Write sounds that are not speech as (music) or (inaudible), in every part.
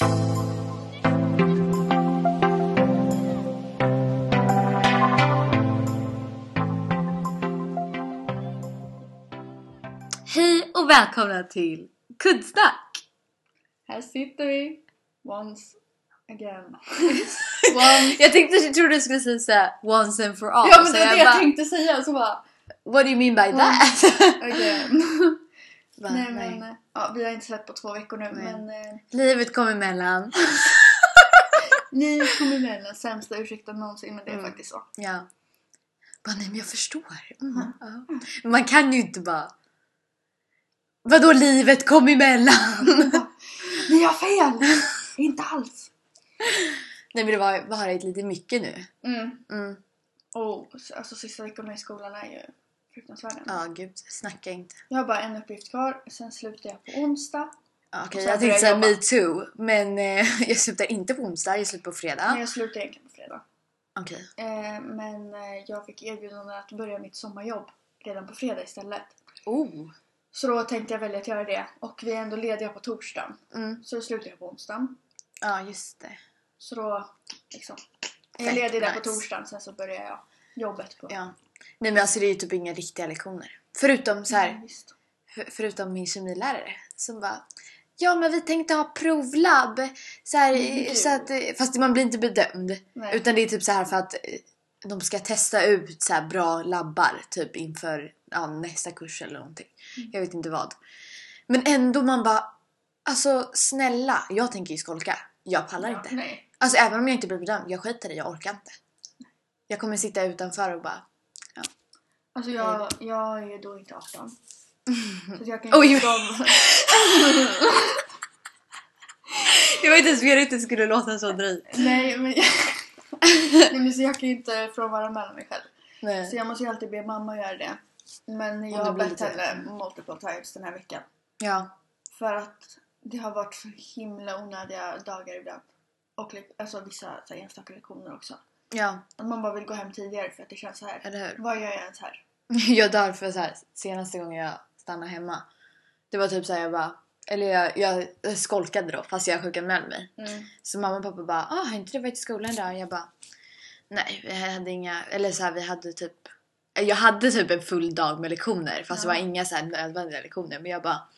Hej och välkomna till Kuddsnack! Här sitter vi. Once again. (laughs) Once. Jag tänkte, jag trodde du skulle säga såhär once and for all. Ja men det är det jag jag bara, tänkte säga så bara What do you mean by that? (laughs) again. Bara, nej nej. men ja, vi har inte släppt på två veckor nu Nej. men eh, Livet kom emellan. (laughs) ni kom emellan sämsta ursäkten någonsin men det är Mm. faktiskt så. Ja. Bara, nej men jag förstår. Mm, ja. Men Man kan ju inte bara... Vadå livet kom emellan? (laughs) Ni har fel! inte alls. nej men det var varit lite mycket nu. Mm. Mm. Och alltså sista veckorna i skolan är ju fruktansvärda. Ja gud, snacka inte. Jag har bara en uppgift kvar, sen slutar jag på onsdag. Ja, Okej, sen jag tänkte säga jag me too. Men eh, (laughs) jag slutar inte på onsdag, jag slutar på fredag. Men jag slutar egentligen på fredag. Okej. Eh, men eh, jag fick erbjudande att börja mitt sommarjobb redan på fredag istället. Oh. Så då tänkte jag välja att göra det. Och vi är ändå lediga på torsdagen. Mm. Så då slutar jag på onsdagen. Ja just det. Så då liksom. Jag är ledig där på nice. torsdagen sen så börjar jag jobbet på... Ja. Nej men alltså det är ju typ inga riktiga lektioner. Förutom så här, Ja, för, förutom min kemilärare som bara Ja men vi tänkte ha provlabb. Så här, gud. så att, eh, fast man blir inte bedömd. Nej. Utan det är typ så här för att eh, de ska testa ut så här bra labbar typ inför ja, nästa kurs eller någonting. Mm. Jag vet inte vad. Men ändå man bara Alltså snälla, jag tänker ju skolka. Jag pallar Ja, inte. Nej. Alltså även om jag inte blir bedömd, jag skiter i det, jag orkar inte. Jag kommer sitta utanför och bara Alltså jag, jag är då inte 18. Så jag kan Oj. (laughs) inte Oj. Jag (laughs) var inte ens meningen att det skulle låta så drygt. Nej men... (laughs) Nej men så jag kan ju inte frånvara mellan mig själv. Nej. Så jag måste ju alltid be mamma göra det. Men jag det har blir bett lite- henne multiple times den här veckan. Ja. För att det har varit så himla onödiga dagar ibland. Och li- alltså vissa så här, enstaka lektioner också. Ja, Att man bara vill gå hem tidigare för att det känns så här. eller hur? Vad gör jag ens här? (laughs) Jag dör för så här, senaste gången jag stannade hemma. Det var typ så här, jag bara... Eller jag, jag skolkade då fast jag sjukanmälde mig. Mm. Så mamma och pappa bara ah, har inte du varit i skolan idag? Och jag bara nej, vi hade inga... Eller så här, vi hade typ... Jag hade typ en full dag med lektioner fast det Ja. var inga så här nödvändiga lektioner. Men jag bara...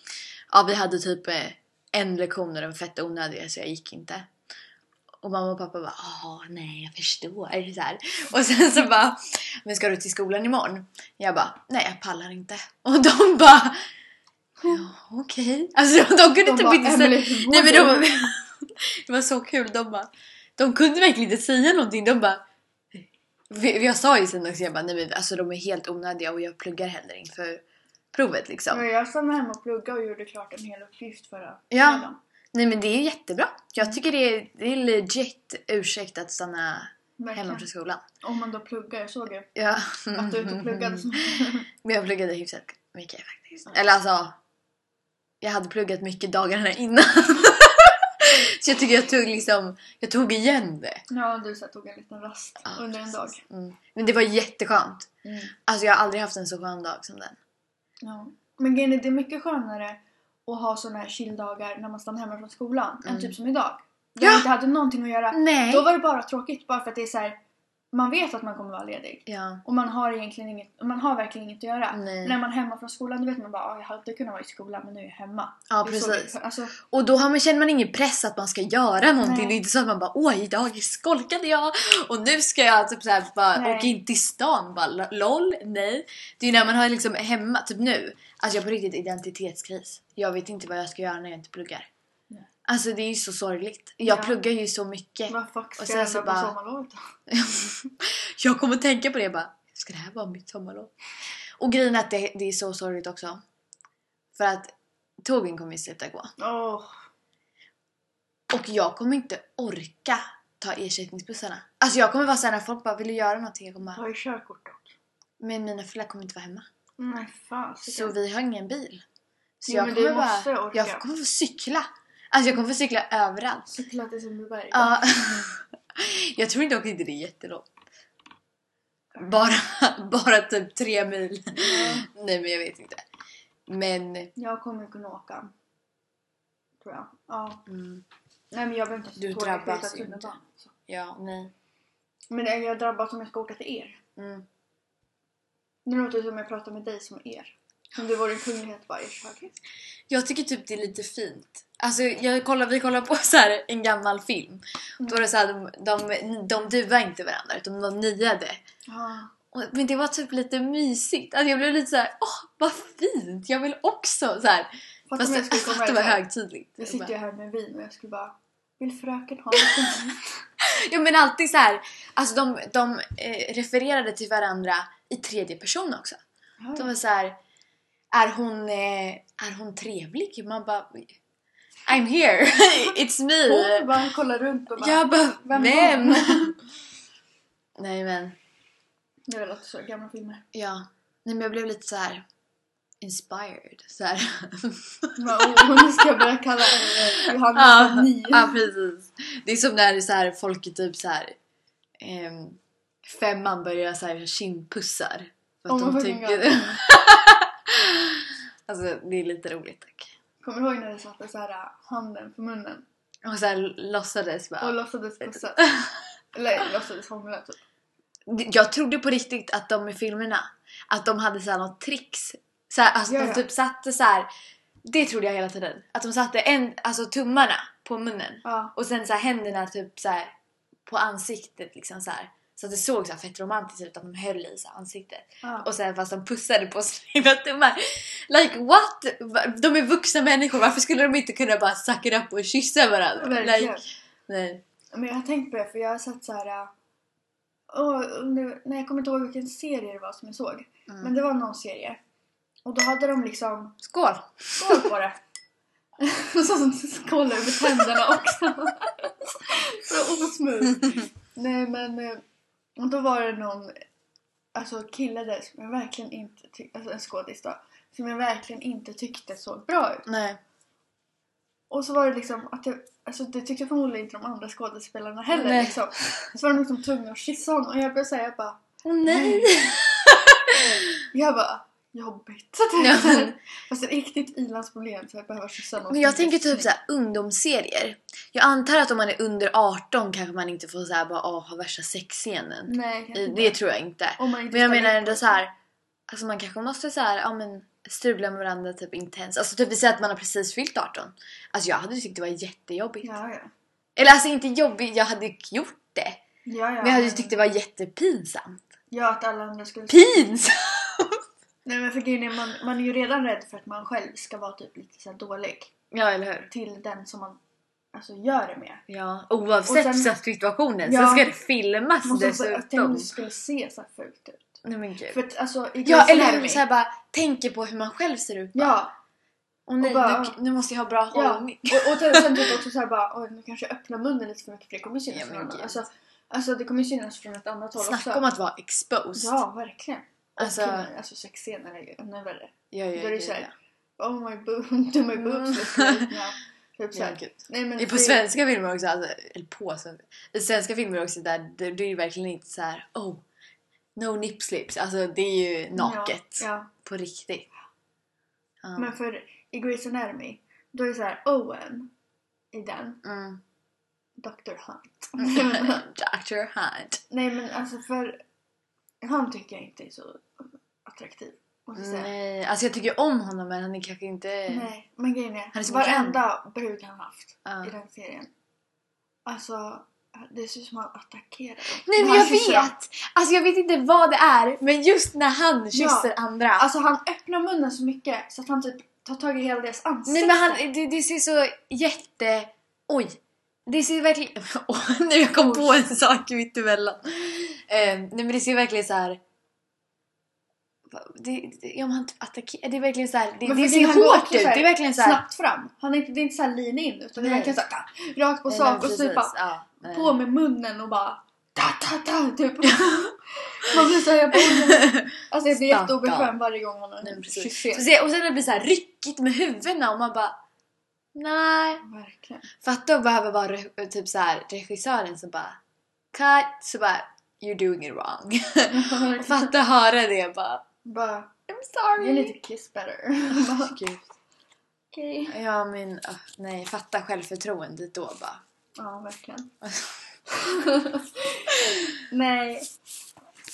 Ja, vi hade typ eh, en lektion och den fett onödiga så jag gick inte. Och mamma och pappa bara ah nej jag förstår. Så här. Och sen så bara men ska du till skolan imorgon? Jag bara nej jag pallar inte. Och de bara ja okej. Alltså de kunde De typ bara, inte säga... "Emily, hur Nej men de, du?" (laughs) det var så kul. De bara, de kunde verkligen inte säga någonting. De bara, jag sa ju sen också, jag bara, nej men alltså de är helt onödiga och jag pluggar heller inför provet liksom. Men Jag stannade hemma och pluggade och gjorde klart en hel uppgift förra Ja. fredagen. Nej men det är jättebra. Jag tycker det är, det är legit ursäkt att stanna hemma Verkligen. från skolan. Om man då pluggar, jag såg ju Ja. att du är ute och pluggade. (laughs) Men jag pluggade hyfsat mycket faktiskt. Eller alltså, jag hade pluggat mycket dagarna innan. (laughs) Så jag tycker jag tog liksom, jag tog igen det. Ja, du så här, tog en liten rast Ja, under en dag. Mm. Men det var jätteskönt. Mm. Alltså jag har aldrig haft en så skön dag som den. Ja. Men grejen är, det är mycket skönare att ha såna här chilldagar när man stannar hemma från skolan än Mm. typ som idag. Där jag inte hade någonting att göra. Nej. Då var det bara tråkigt bara för att det är så här. Man vet att man kommer vara ledig. Ja. Och man har egentligen inget, man har verkligen inget att göra. Nej. När man är hemma från skolan då vet man bara att jag hade kunnat vara i skolan men nu är jag hemma. Ja Det är så precis. det- Alltså, Och då har man, känner man ingen press att man ska göra någonting. Nej. Det är inte så att man bara åh idag skolkade jag och nu ska jag typ såhär bara Nej. åka in till stan. Bara "L- LOL, nej. Det är när man har liksom hemma, typ nu. Alltså jag har på riktigt identitetskris. Jag vet inte vad jag ska göra när jag inte pluggar. Alltså det är ju så sorgligt. Jag Ja. pluggar ju så mycket. vad fuck ska Och sen jag så göra på bara- sommarlovet då? (laughs) jag kommer tänka på det bara. Ska det här vara mitt sommarlov? Och grejen är att det, det är så sorgligt också. För att tågen kommer ju sluta gå. Åh, Och jag kommer inte orka ta ersättningsbussarna. Alltså jag kommer vara såhär när folk bara vill du göra någonting? Jag kommer bara, har ju körkort dock. men mina föräldrar kommer inte vara hemma. Nej fan. Så vi har ingen bil. Så Jo, jag men kommer du måste bara, orka. jag kommer få cykla. Alltså jag kommer få cykla överallt. Cykla till Sundbyberg. Ja. (laughs) jag tror dock inte det är jättelångt. Bara, (laughs) bara typ tre mil. Nej men jag vet inte. Men Jag kommer kunna åka. Tror jag. Ja. mm, Nej men jag behöver inte Du drabbas tunnelbana. Så. Ja, nej. Men jag- jag drabbas om jag ska åka till er. Mm. Nu låter det som jag pratar med dig som er. Som du vore en kunglighet bara ers höghet. Jag tycker typ det är lite fint. Alltså jag kollar, vi kollar på så här en gammal film. Då var det så här, de, de, de duvar inte varandra utan de niade. Och- Men det var typ lite mysigt. Alltså jag blev lite så här, åh vad fint! Jag vill också så här. Fattar Fast om jag det, skulle komma det var högtidligt. Jag Jag sitter ju här med vin och jag skulle bara Vill fröken ha (laughs) lite Ja men alltid så här, alltså de, de eh, refererade till varandra i tredje person också. De var så här, är hon, eh, är hon trevlig? Man bara, I'm here, (laughs) it's me. Hon bara kollar runt och bara Jag bara, Vem vem? (laughs) Nej men, Det låter så, gamla filmer. ja. Nej men jag blev lite så här inspired. Så här. (laughs) Nu ska börja kalla henne Johanna ja, ni. ja precis. Det är som när så här, folk är typ så här. ehm, femman börjar så här kindpussar. För att Oh de tycker. Alltså det är lite roligt tack. Kommer du ihåg när du satte så här äh, handen på munnen Och så här låtsades och bara. låtsades pussa? (laughs) Eller låtsades hångla typ. Jag trodde på riktigt att de i filmerna, att de hade så här något tricks. Så här, alltså Ja, de typ satte så här. Det trodde jag hela tiden. Att de satte en, alltså tummarna på munnen. Ja. Och sen så här händerna typ så här på ansiktet liksom så här. Så att det såg så fett romantiskt ut att de höll i så ansiktet. ja. Och sen fast de pussade på sina (laughs) tummar. Like what? De är vuxna människor, varför skulle de inte kunna bara suck it up och kyssa varandra? Verkligen. Like, nej. Men jag har tänkt på det för jag har sett så här. äh, nej, jag kommer inte ihåg vilken serie det var som jag såg. Mm. Men det var någon serie. Och då hade de liksom Skål! skål på det. (laughs) Så skål över tänderna också. (laughs) så osmooth. Nej men eh, och då var det någon alltså kille där som jag verkligen inte tyckte, alltså en skådis då. Som jag verkligen inte tyckte såg bra ut. Nej. Och så var det liksom att jag, alltså det tyckte förmodligen inte de andra skådespelarna heller Nej. liksom. Så var de liksom tvungna att kyssa honom och jag började säga bara Åh nej! Jag bara jobbigt. Ja. Fast ett riktigt ilandsproblem så jag behöver kyssa någon Men jag tänker typ såhär ungdomsserier. Jag antar att om man är under 18 kanske man inte får såhär bara åh, ha värsta sexscenen. Nej, I-. Det tror jag inte. Inte Men jag menar ändå på så här. Alltså man kanske måste så här, ja men strula med varandra typ intens. Alltså typ vi säger att man har precis fyllt 18. Alltså jag hade tyckt det var jättejobbigt. Ja, ja. Eller alltså inte jobbigt, jag hade gjort det. Ja, ja. Men jag hade tyckt det var jättepinsamt. Ja, att alla andra skulle... Pinsamt! Nej men för grejen är, man, man är ju redan rädd för att man själv ska vara typ lite så här dålig. Ja eller hur? Till den som man alltså gör det med. Ja, oavsett Och sen- situationen Ja. så ska det filmas måste, jag tänkte dessutom. om det skulle se så här fult ut. Nej men gud. För att alltså Ja eller hur? Såhär bara tänker på hur man själv ser ut. bara. Ja, Och nej, Och bara- nu, nu måste jag ha bra ja. hållning. Och, och sen typ också såhär bara oj nu kanske jag öppnar munnen lite för mycket för det kommer synas Ja, från. Alltså, alltså det kommer synas från ett annat håll Snacka också. om att vara exposed. Ja, verkligen. Alltså- alltså, alltså sexscener är ju ännu värre. ja, ja, Då är det ja, så här, ja. Oh my boobs, (laughs) do my boobs look right now. Typ Ja, såhär. Nej, men på det- svenska filmer också, alltså, eller på svenska. I svenska filmer också där det, det är ju verkligen inte så här, oh, no nip slips. Alltså det är ju naket. Ja, ja. På riktigt. Ja. Men för i Grey's Anatomy, då är det så här Owen i den, Mm. Dr. Hunt. (laughs) (laughs) Dr. Hunt. Nej men alltså för han tycker jag inte är så attraktiv. Måste jag säga. Nej, alltså jag tycker om honom men han är kanske inte... Nej, men grejen Han är är, så varenda brud han haft Ja. i den serien. Alltså, det ser ut som att han attackerar. Nej men han jag kysser dem. vet! Alltså jag vet inte vad det är men just när han kysser andra. Alltså han öppnar munnen så mycket så att han typ tar tag i hela deras ansikte. Nej men han, det, det ser så jätte... Oj! Det ser verkligen... (laughs) Åh, nu jag kom på en sak mitt emellan. Eh, nej men det ser verkligen så här. Det, det, ja, han typ attackerar. Det är verkligen så här. Det, det ser hårt ut. Det är verkligen så här. Snabbt fram. Han är inte, det är inte så här lean in utan det är verkligen så här, rakt på sak och så bara Ja, på med munnen och bara ta ta ta typ. (laughs) Man blir såhär, jag bara, (laughs) Alltså jag blir jätteobekväm varje gång han har se- Och sen det blir så här ryckigt med huvudena och man bara... Nej. Verkligen. Fatta att behöva vara typ så här, regissören som bara... Cut! Så bara... You're doing it wrong. (laughs) (laughs) fatta höra det bara... Bara, I'm sorry. you need to kiss better. (laughs) Gud. okej. Ja men uh, nej, fatta självförtroendet då bara. Ja, verkligen. Nej.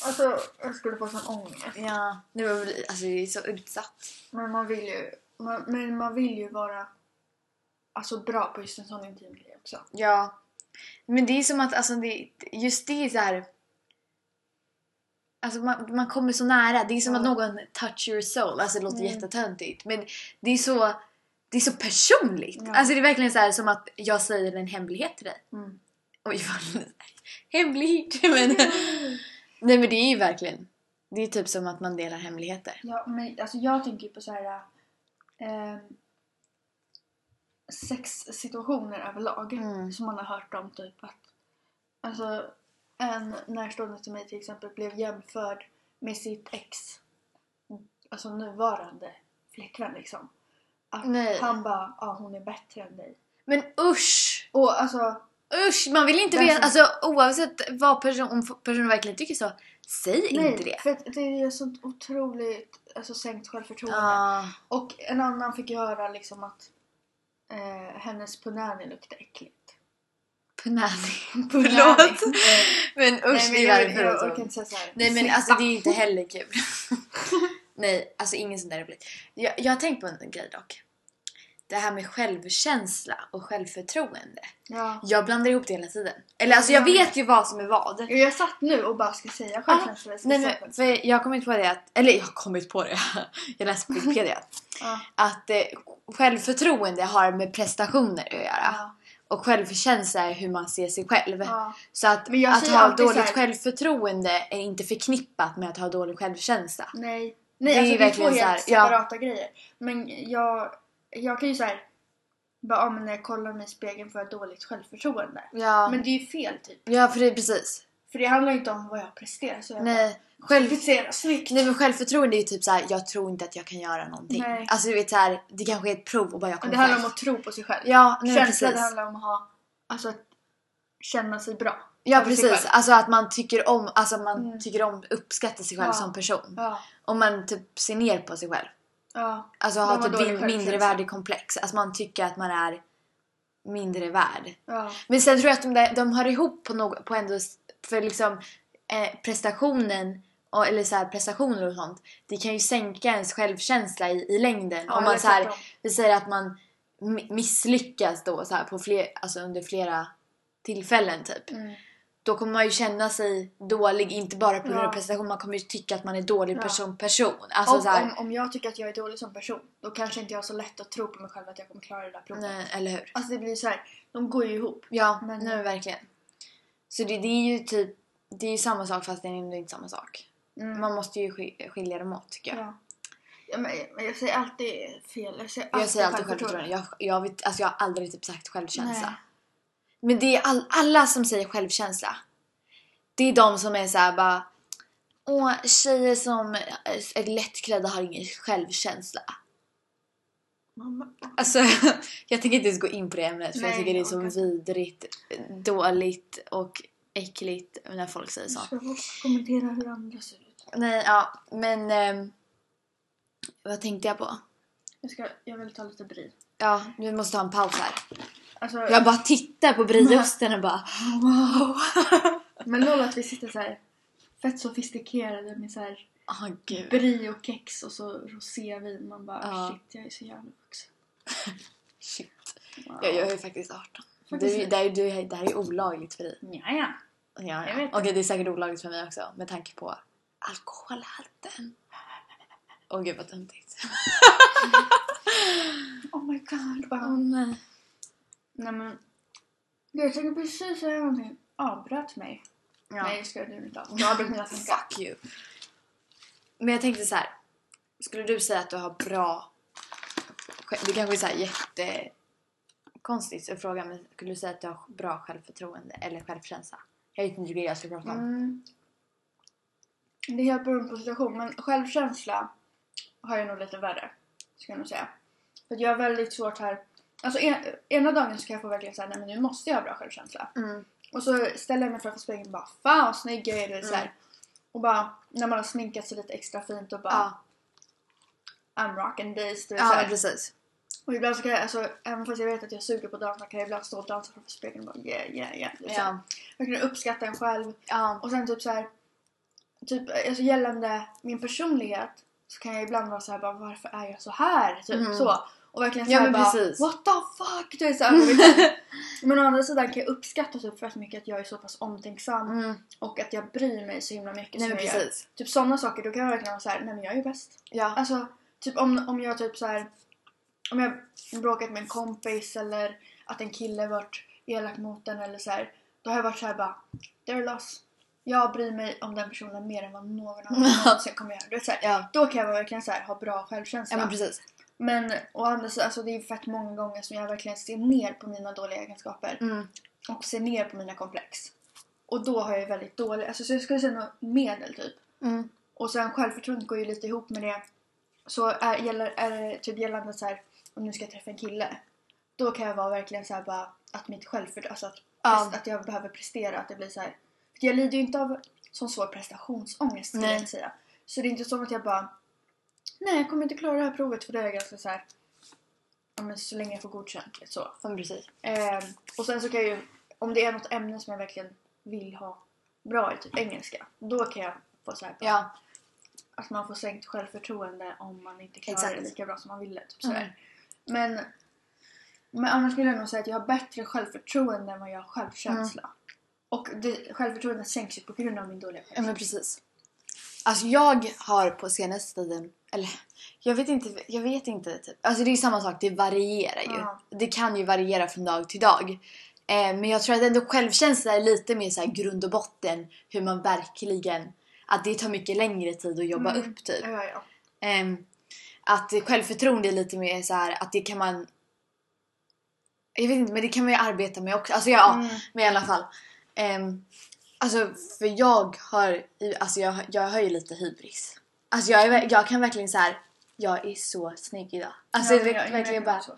Alltså, jag skulle få sån ångest. Ja, väl, alltså det är så utsatt. Men man vill ju, man, men man vill ju vara alltså, bra på just en sån intim grej också. Ja. Men det är som att, alltså det, just det är så här. Alltså man, man kommer så nära. Det är som Ja. att någon touch your soul. Alltså det låter Mm. jättetöntigt. Men det är så, det är så personligt. Ja. Alltså det är verkligen så här som att jag säger en hemlighet till dig. Mm. Oj vad (laughs) hemligt. (laughs) Men, nej men det är ju verkligen. Det är typ som att man delar hemligheter. Ja, men alltså jag tänker på så här eh, sexsituationer överlag Mm. som man har hört om typ att alltså en närstående till mig till exempel blev jämförd med sitt ex alltså nuvarande flickvän liksom. Att Nej. han bara, ja hon är bättre än dig. Men usch! Och alltså, Usch! Man vill inte veta, alltså oavsett vad person, om personen verkligen tycker så. Säg nej, inte det. för att det är sånt otroligt alltså, sänkt självförtroende. Ja. Och en annan fick ju höra liksom att eh, hennes punani luktar äckligt. Punani. Förlåt. (laughs) Men usch, Nej, men jag, jag, så. orkar inte säga såhär. Nej men alltså det är ju inte heller kul. (laughs) Nej, alltså ingen sån där replik. Jag, jag har tänkt på en grej dock. Det här med självkänsla och självförtroende. Ja. Jag blandar ihop det hela tiden. Eller alltså jag vet ju vad som är vad. Jag satt nu och bara ska säga självkänsla. jag ska Nej, men, för jag har kommit på det att, eller jag har kommit på det, (laughs) jag läste på Wikipedia. Ja. att eh, självförtroende har med prestationer att göra. Ja. Och självkänsla är hur man ser sig själv. Ja. Så att, att ha dåligt här- självförtroende är inte förknippat med att ha dålig självkänsla. Nej. Det Nej, är alltså ju det är två verkligen så här, helt ja. separata grejer. Men jag, jag kan ju såhär bara, ja, men när jag kollar mig i spegeln får jag dåligt självförtroende. Ja, Men det är ju fel typ. ja för det är precis. För det handlar ju inte om vad jag presterar. Så jag Nej, bara, själv, presterar snyggt. nej men självförtroende är ju typ så här: jag tror inte att jag kan göra någonting. Nej. Alltså du vet så här, det kanske är ett prov och bara jag kommer det handlar om att tro på sig själv. Ja, nej, Känsla precis. det handlar om att ha, alltså att känna sig bra. Ja precis, alltså att man tycker om, alltså man Mm. tycker om, uppskattar sig själv Ja. som person. Ja. Om man typ ser ner på sig själv. Ja. Alltså har typ min, mindre värdekomplex. Alltså man tycker att man är mindre värd. Ja. Men sen tror jag att de, där, de hör ihop på något, på ändå, för liksom eh, prestationen och, eller så här, prestationer och sånt. Det kan ju sänka ens självkänsla i, i längden. Ja, om man så här, vi säger att man mi- misslyckas då så här, på fler, alltså under flera tillfällen typ. Mm. Då kommer man ju känna sig dålig, inte bara på grund av Ja. prestation, man kommer ju tycka att man är dålig Ja. person. person. Alltså och så här, om, om jag tycker att jag är dålig som person, då kanske inte jag har så lätt att tro på mig själv att jag kommer klara det där provet. nej, eller hur? Alltså det blir så här, de går ju ihop. Ja, Men- nej, verkligen. Så det, det är ju typ, det är ju samma sak fast det är inte samma sak. Mm. Man måste ju sk- skilja dem åt tycker jag. Ja. Ja, men, men jag säger alltid fel. Jag säger Jag säger alltid självförtroende. Jag, jag, vet, alltså jag har aldrig typ sagt självkänsla. Nej. Men det är all, alla som säger självkänsla. Det är de som är så här bara Åh, tjejer som är lättklädda har ingen självkänsla. Mamma. Alltså, (laughs) jag tänker inte ens gå in på det ämnet för jag Nej, tycker det är jag så inte. vidrigt, dåligt och äckligt när folk säger så. Jag ska kommentera hur andra ser ut. Nej, ja, men ehm, vad tänkte jag på? Jag, ska, jag vill ta lite brie. Ja, vi måste ha en paus här. Alltså, Jag bara tittar på brieosten och bara wow. (laughs) Men lol att vi sitter så här fett sofistikerade med så här Åh gud. brie och kex och så rosévin. Man bara Ja. shit, jag är så jävla vuxen. (laughs) Shit. Wow. Jag, jag är faktiskt 18. Faktiskt. Du, det, här, du, det här är olagligt för dig. Ja, ja. Ja, ja. Okej, det är säkert olagligt för mig också med tanke på alkoholhalten. Åh gud vad töntigt. (laughs) Oh my god. Wow. Åh nej. Nej men. Jag tänkte precis säga någonting. Avbröt mig. Ja. Nej det ska du inte alls. Jag avbröt mina (laughs) tankar. Fuck you. Men jag tänkte så här. Skulle du säga att du har bra... Det kanske är så här jättekonstigt att fråga men skulle du säga att du har bra självförtroende eller självkänsla? Jag vet inte vilket jag ska prata om. Mm. Det är helt beroende på situation men självkänsla har jag nog lite värre. Ska jag nog säga. För jag har väldigt svårt här. Alltså en, ena dagen så kan jag få verkligen säga nej men nu måste jag ha bra självkänsla. Mm. Och så ställer jag mig framför spegeln och bara fan vad snygg jag är. Vet, så här. Mm. Och bara när man har sminkat sig lite extra fint och bara Ja, I'm rocking this. Du vet, ja precis. Och ibland så kan jag, alltså, även fast jag vet att jag suger på att dansa kan jag ibland stå och dansa framför spegeln och bara yeah, yeah, yeah. Liksom. Ja. Verkligen uppskatta en själv. Ja. Och sen typ så här, typ alltså gällande min personlighet så kan jag ibland vara så här bara varför är jag så här? Typ Mhm. så. Och verkligen så Ja, bara precis. what the fuck? Du är så här, (laughs) men å andra sidan kan jag uppskatta typ fett mycket att jag är så pass omtänksam Mm. och att jag bryr mig så himla mycket Nej som jag gör. Typ sådana saker, då kan jag verkligen vara så här, nej men jag är bäst. Ja. Alltså, typ om, om jag typ så här, om jag bråkat med en kompis eller att en kille varit elak mot den eller så här, då har jag varit så här bara, they're lost. Jag bryr mig om den personen mer än vad någon annan någonsin (laughs) kommer göra. Du vet, så här, Ja. då kan jag verkligen så här, ha bra självkänsla. ja men precis. Men å andra sidan, alltså, det är fett många gånger som jag verkligen ser ner på mina dåliga egenskaper Mm. och ser ner på mina komplex. Och då har jag väldigt dålig, alltså så jag skulle säga något medel typ. Mm. Och sen självförtroendet går ju lite ihop med det. Så är, gäller, är det typ gällande så här, om nu ska jag träffa en kille. Då kan jag vara verkligen så här bara att mitt självförtroende, alltså att, Ja. att jag behöver prestera. Att det blir så här. För jag lider ju inte av sån svår prestationsångest skulle jag säga. Så det är inte som att jag bara Nej jag kommer inte klara det här provet för det är ganska så här. Ja men så länge jag får godkänt. Så. Ja, precis. Ehm, och sen så kan jag ju, om det är något ämne som jag verkligen vill ha bra i, typ engelska. Då kan jag få så här Ja. att man får sänkt självförtroende om man inte klarar Exakt. det lika bra som man ville. Typ sådär. Mm. Men, men annars skulle jag nog säga att jag har bättre självförtroende än vad jag har självkänsla. Och det, självförtroendet sänks ju på grund av min dåliga Ja självkänsla. men precis. Alltså jag har på senaste tiden, eller jag vet inte, jag vet inte typ. Alltså det är samma sak, det varierar ju. Ja. Det kan ju variera från dag till dag. Eh, men jag tror att ändå självkänsla är lite mer så här grund och botten hur man verkligen, att det tar mycket längre tid att jobba Mm. upp typ. Ja, ja. Ehm, att självförtroende är lite mer så här att det kan man jag vet inte men det kan man ju arbeta med också. Alltså ja, Mm. men i alla fall. Um, alltså för jag har, alltså jag, jag har ju lite hybris. Alltså jag, är, jag kan verkligen så här. jag är så snygg idag. Alltså Ja, jag, men verkligen jag- jag- bara, så-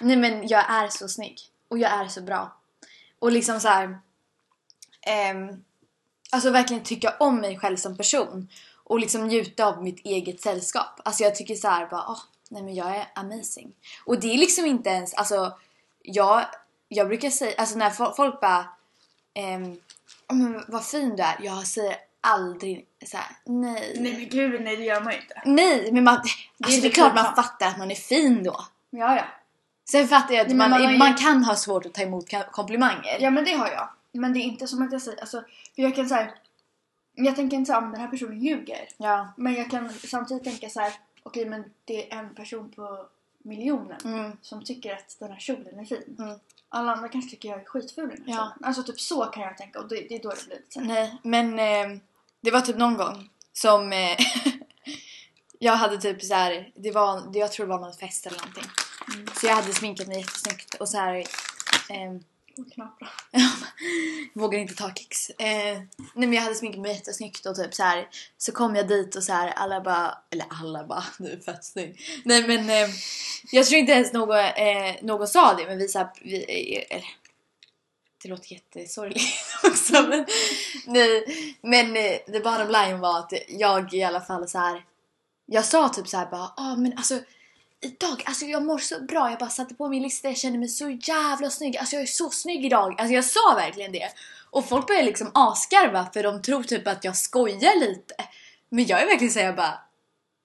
nej men jag är så snygg. Och jag är så bra. Och liksom så här. ehm, alltså verkligen tycka om mig själv som person. Och liksom njuta av mitt eget sällskap. Alltså jag tycker så här bara, åh, nej men jag är amazing. Och det är liksom inte ens, alltså jag, jag brukar säga, alltså när fo- folk bara, ehm, "Åh, men vad fin du är. Jag säger aldrig så här, nej. Nej men gud, nej det gör man ju inte. Nej, men man, alltså det är typ klart man fattar att man är fin då. Ja, ja. Sen fattar jag att Nej, men man, har man, ju- kan ha svårt att ta emot ka- komplimanger. Ja men det har jag. Men det är inte som att jag säger, alltså, för jag kan säga jag tänker inte såhär om den här personen ljuger. Ja. Men jag kan samtidigt tänka så här: okej men det är en person på miljonen Mm. som tycker att den här kjolen är fin. Mm. Alla andra kanske tycker jag är skitful i den här Ja. Alltså typ så kan jag tänka och det, det är då det blir lite. Nej, men eh, det var typ någon gång som eh, (laughs) jag hade typ så här, det var, jag tror det var någon fest eller någonting. Mm. Så jag hade sminkat mig jättesnyggt och så här Och knapra. vågar inte ta kex. Eh, nej men jag hade sminkat mig jättesnyggt och typ så här så kom jag dit och så här alla bara, eller alla bara (laughs) du är fett snygg. Nej men eh, jag tror inte ens någon, eh, någon sa det men vi så här, vi, eh, eller, det låter jättesorgligt (laughs) också men nej men eh, the bottom line var att jag i alla fall så här jag sa typ så här bara ah men alltså idag, alltså jag mår så bra. Jag bara satte på min lista, jag kände mig så jävla snygg. Alltså jag är så snygg idag. Alltså jag sa verkligen det. Och folk började liksom asgarva för de tror typ att jag skojar lite. Men jag är verkligen såhär bara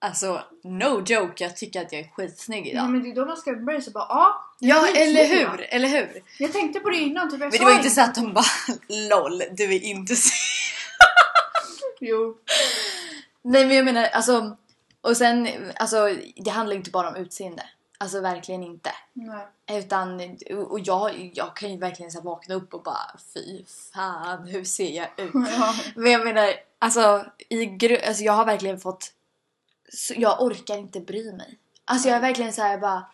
Alltså no joke, jag tycker att jag är skitsnygg idag. men det är då man ska börja så bara ja. Ja, jag eller hur? va? Eller hur? Jag tänkte på det innan typ. Jag Men det var ju inte så att de bara (laughs) LOL, du är inte så Jo. Nej men jag menar alltså Och sen, alltså det handlar inte bara om utseende. Alltså verkligen inte. Nej. Utan, och jag, jag kan ju verkligen så vakna upp och bara fy fan hur ser jag ut? (laughs) Ja. Men jag menar, alltså, i gru- alltså jag har verkligen fått... Jag orkar inte bry mig. Alltså jag är verkligen så här bara...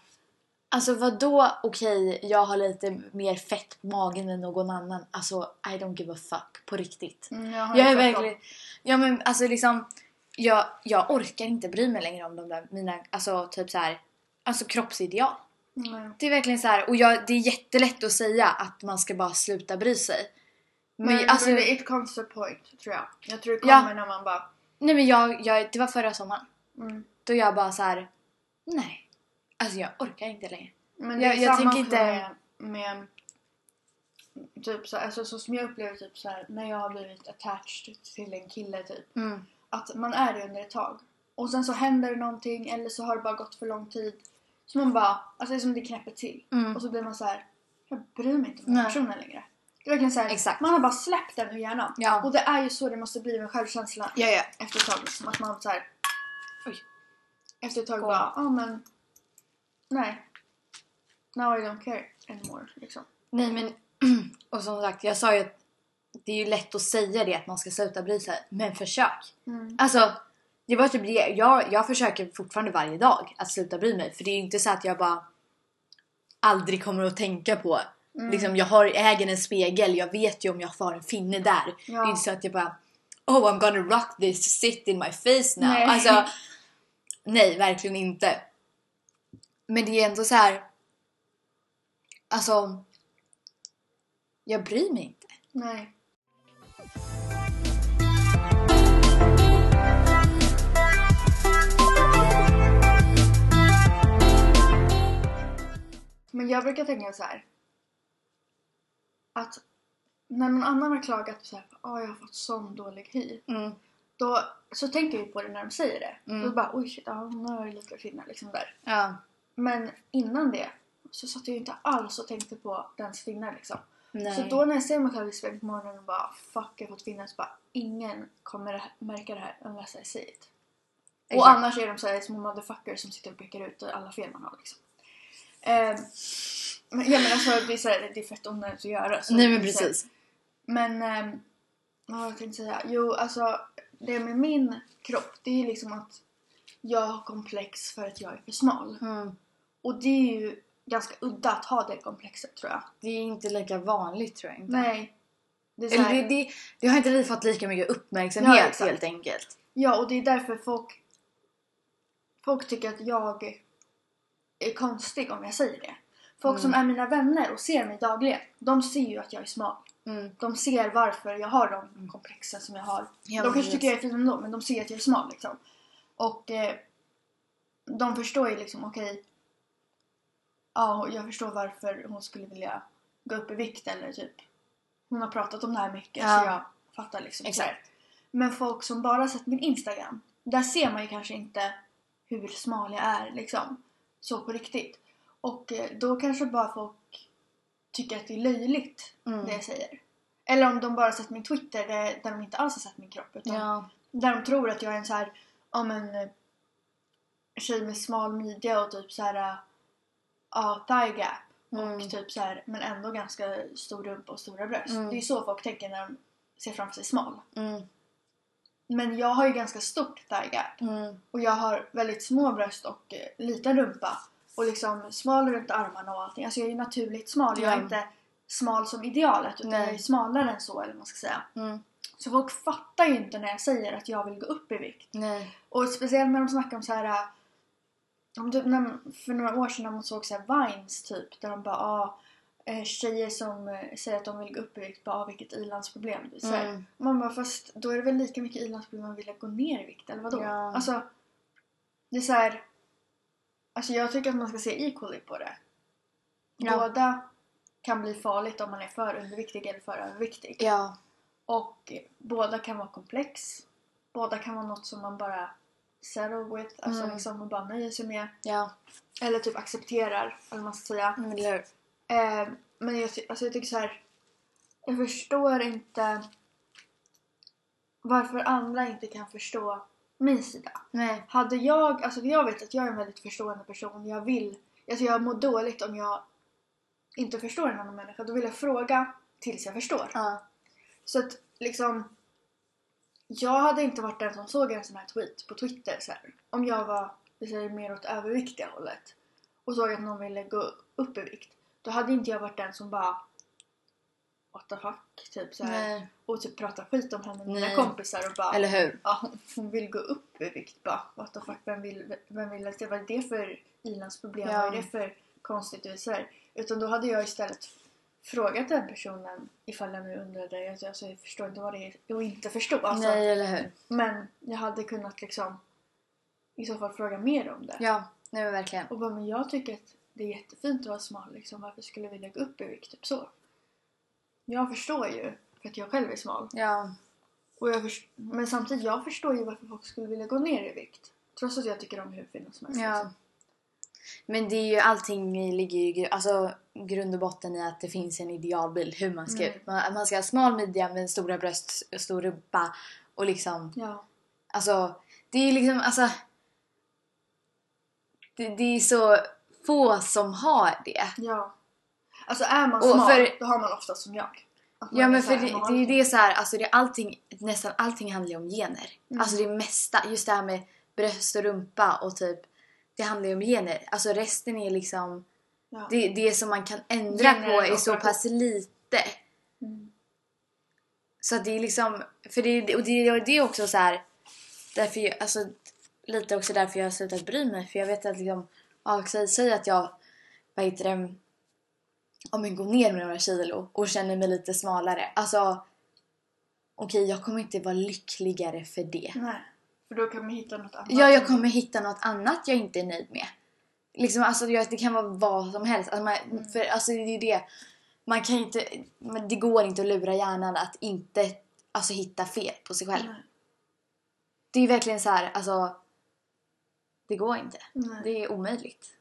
Alltså vad då okej, jag har lite mer fett på magen än någon annan. Alltså I don't give a fuck, på riktigt. Mm, jag, Jag är verkligen... Ja men alltså liksom... Jag, jag orkar inte bry mig längre om de där mina, alltså typ så här, Alltså kroppsideal. Nej. Det är verkligen så här, och jag, det är jättelätt att säga att man ska bara sluta bry sig. Men, Men alltså, men it comes to point tror jag. Jag tror det Ja. kommer när man bara... nej men jag, jag, det var förra sommaren. Mm. Då jag bara så här, nej. Alltså jag orkar inte längre. Men det Jag- är jag samma tänker med, inte- med typ så, alltså, så som jag upplever typ så här, när jag har blivit attached till en kille typ. Mm. Att man är det under ett tag. Och sen så händer det någonting eller så har det bara gått för lång tid. Så man bara, alltså det är som det knäpper till. Mm. Och så blir man så här, jag bryr mig inte om den personen längre. Det är verkligen så här, Exakt. man har bara släppt den ur hjärnan. Ja. Och det är ju så det måste bli med självkänslan Ja, ja. efter ett tag. Liksom, att man så här, oj. Efter ett tag Kom. bara, ja men, nej. Now I don't care anymore. Liksom. Nej men, (clears throat) och som sagt jag sa ju att det är ju lätt att säga det att man ska sluta bry sig, men försök. Mm. Alltså, det var typ det. Jag, jag försöker fortfarande varje dag att sluta bry mig. För det är ju inte så att jag bara aldrig kommer att tänka på. Mm. Liksom, jag har, äger en spegel, jag vet ju om jag får en finne där. Det är Ja. inte så att jag bara Oh I'm gonna rock this sit in my face now. Nej. Alltså, nej verkligen inte. Men det är ändå så här. Alltså, jag bryr mig inte. Nej. Men jag brukar tänka så här. Att när någon annan har klagat så här, åh jag har fått sån dålig hy. Mm. Då så tänker vi på det när de säger det. Mm. Då bara oj shit, ja, hon har ju lite finnar liksom där. Ja. Men innan det så satt jag ju inte alls och tänkte på dens finnar liksom. Nej. Så då när jag ser mig själv i spegeln på morgonen och bara fuck jag har fått finnar så bara ingen kommer märka det här unless I see it. Och Exakt. annars är de så här små motherfuckers som sitter och pekar ut alla fel man har liksom. Ehm, men, ja men alltså det är, så här, det är fett onödigt att göra. Så Nej men precis. Men ehm, vad var jag tänkte säga? Jo alltså det med min kropp det är liksom att jag har komplex för att jag är för smal. Mm. Och det är ju ganska udda att ha det komplexet tror jag. Det är inte lika vanligt tror jag inte. Nej. Det här, det, det, det har inte vi fått lika mycket uppmärksamhet Ja, helt enkelt. Ja, och det är därför folk, folk tycker att jag är konstig om jag säger det. Folk Mm. som är mina vänner och ser mig dagligen, de ser ju att jag är smal. Mm. De ser varför jag har de komplexen som jag har. Ja, de kanske tycker jag är fin ändå, men de ser att jag är smal liksom. Och eh, de förstår ju liksom, okej, ja, jag förstår varför hon skulle vilja gå upp i vikt eller typ hon har pratat om det här mycket Ja. så jag fattar liksom. Exakt. Men folk som bara sett min Instagram, där ser man ju kanske inte hur smal jag är liksom. Så på riktigt. Och eh, då kanske bara folk tycker att det är löjligt Mm. det jag säger. Eller om de bara sett min Twitter där, där de inte alls har sett min kropp. Utan Ja. där de tror att jag är en så här, ja men eh, tjej med smal midja och typ så här, eh, ja thigh gap. Mm. Och typ så här, men ändå ganska stor rumpa och stora bröst. Mm. Det är så folk tänker när de ser framför sig smal. Mm. Men jag har ju ganska stort thigh gap. Mm. Och jag har väldigt små bröst och eh, liten rumpa. Och liksom smal runt armarna och allting. Alltså jag är ju naturligt smal. Jag är inte smal som idealet utan Nej. jag är smalare än så eller vad man ska säga. Mm. Så folk fattar ju inte när jag säger att jag vill gå upp i vikt. Nej. Och speciellt när de snackar om så här. äh, Om typ när, för några år sedan när man såg så här Vines typ. Där de bara ah, eh, tjejer som eh, säger att de vill gå upp i vikt. Bara vilket ilandsproblem. Så här. Mm. Man bara fast då är det väl lika mycket ilandsproblem att vilja gå ner i vikt eller vadå? Ja. Alltså. Det är så här. Alltså jag tycker att man ska se equally på det. Ja. Båda kan bli farligt om man är för underviktig eller för överviktig. Ja. Och båda kan vara komplex. Båda kan vara något som man bara settle with. Alltså Mm. liksom man bara nöjer sig med. Ja. Eller typ accepterar. Eller man ska säga. Mm? Eh, men jag, alltså jag tycker så här. Jag förstår inte varför andra inte kan förstå min sida. Nej. Hade jag, alltså jag vet att jag är en väldigt förstående person. Jag vill, alltså jag mår dåligt om jag inte förstår en annan människa. Då vill jag fråga tills jag förstår. Ja. Så att liksom jag hade inte varit den som såg en sån här tweet på Twitter så här. Om jag var, vi säger mer åt överviktiga hållet och såg att någon ville gå upp i vikt. Då hade inte jag varit den som bara What the fuck? Typ så här. Och typ prata skit om henne med mina kompisar och bara Eller hur? Ja, hon- vill gå upp i vikt bara. What the fuck, vem vill, vem vill att det, vad är det för ilandsproblem? Ja. Vad är det för konstigt och så här? Utan då hade jag istället frågat den personen ifall jag nu undrade. Alltså, alltså, jag förstår inte vad det är att inte förstå. Alltså, Nej, eller hur? Men jag hade kunnat liksom i så fall fråga mer om det. Ja, nej men verkligen. Och bara, men jag tycker att det är jättefint att vara smal liksom. Varför skulle vi lägga upp i vikt? Typ så. Jag förstår ju för att jag själv är smal. Ja. Och jag först- men samtidigt, jag förstår ju varför folk skulle vilja gå ner i vikt. Trots att jag tycker om hur fina som helst. Ja. Liksom. Men det är ju allting ligger ju i alltså, grund och botten i att det finns en idealbild hur man ska Mm. ut. Man, man ska ha smal midja med stora bröst, stor rumpa och liksom Ja. alltså det är liksom alltså det, det är så få som har det. ja. Alltså är man smal, för- då har man ofta som jag. Ja men för det, det är ju det så här, alltså det är allting, nästan allting handlar ju om gener. Mm. Alltså det mesta, just det här med bröst och rumpa och typ det handlar ju om gener. Alltså resten är liksom Ja. det, det som man kan ändra Gener på är så pass lite. Mm. Så att det är liksom, för det, och det, och det är också så här, därför jag, alltså lite också därför jag har slutat bry mig. För jag vet att liksom, ja, säg, säg att jag, vad heter det, om jag går ner med några kilo och känner mig lite smalare. Alltså, okej jag kommer inte vara lyckligare för det. Nej. För då kan man hitta något annat. Ja, jag kommer hitta något annat jag inte är nöjd med. Liksom, alltså, jag- det kan vara vad som helst. Alltså, man, för, alltså, det är ju det. Man kan inte, men det går inte att lura hjärnan att inte alltså, hitta fel på sig själv. Nej. Det är ju verkligen så här, alltså. Det går inte. Nej. Det är omöjligt.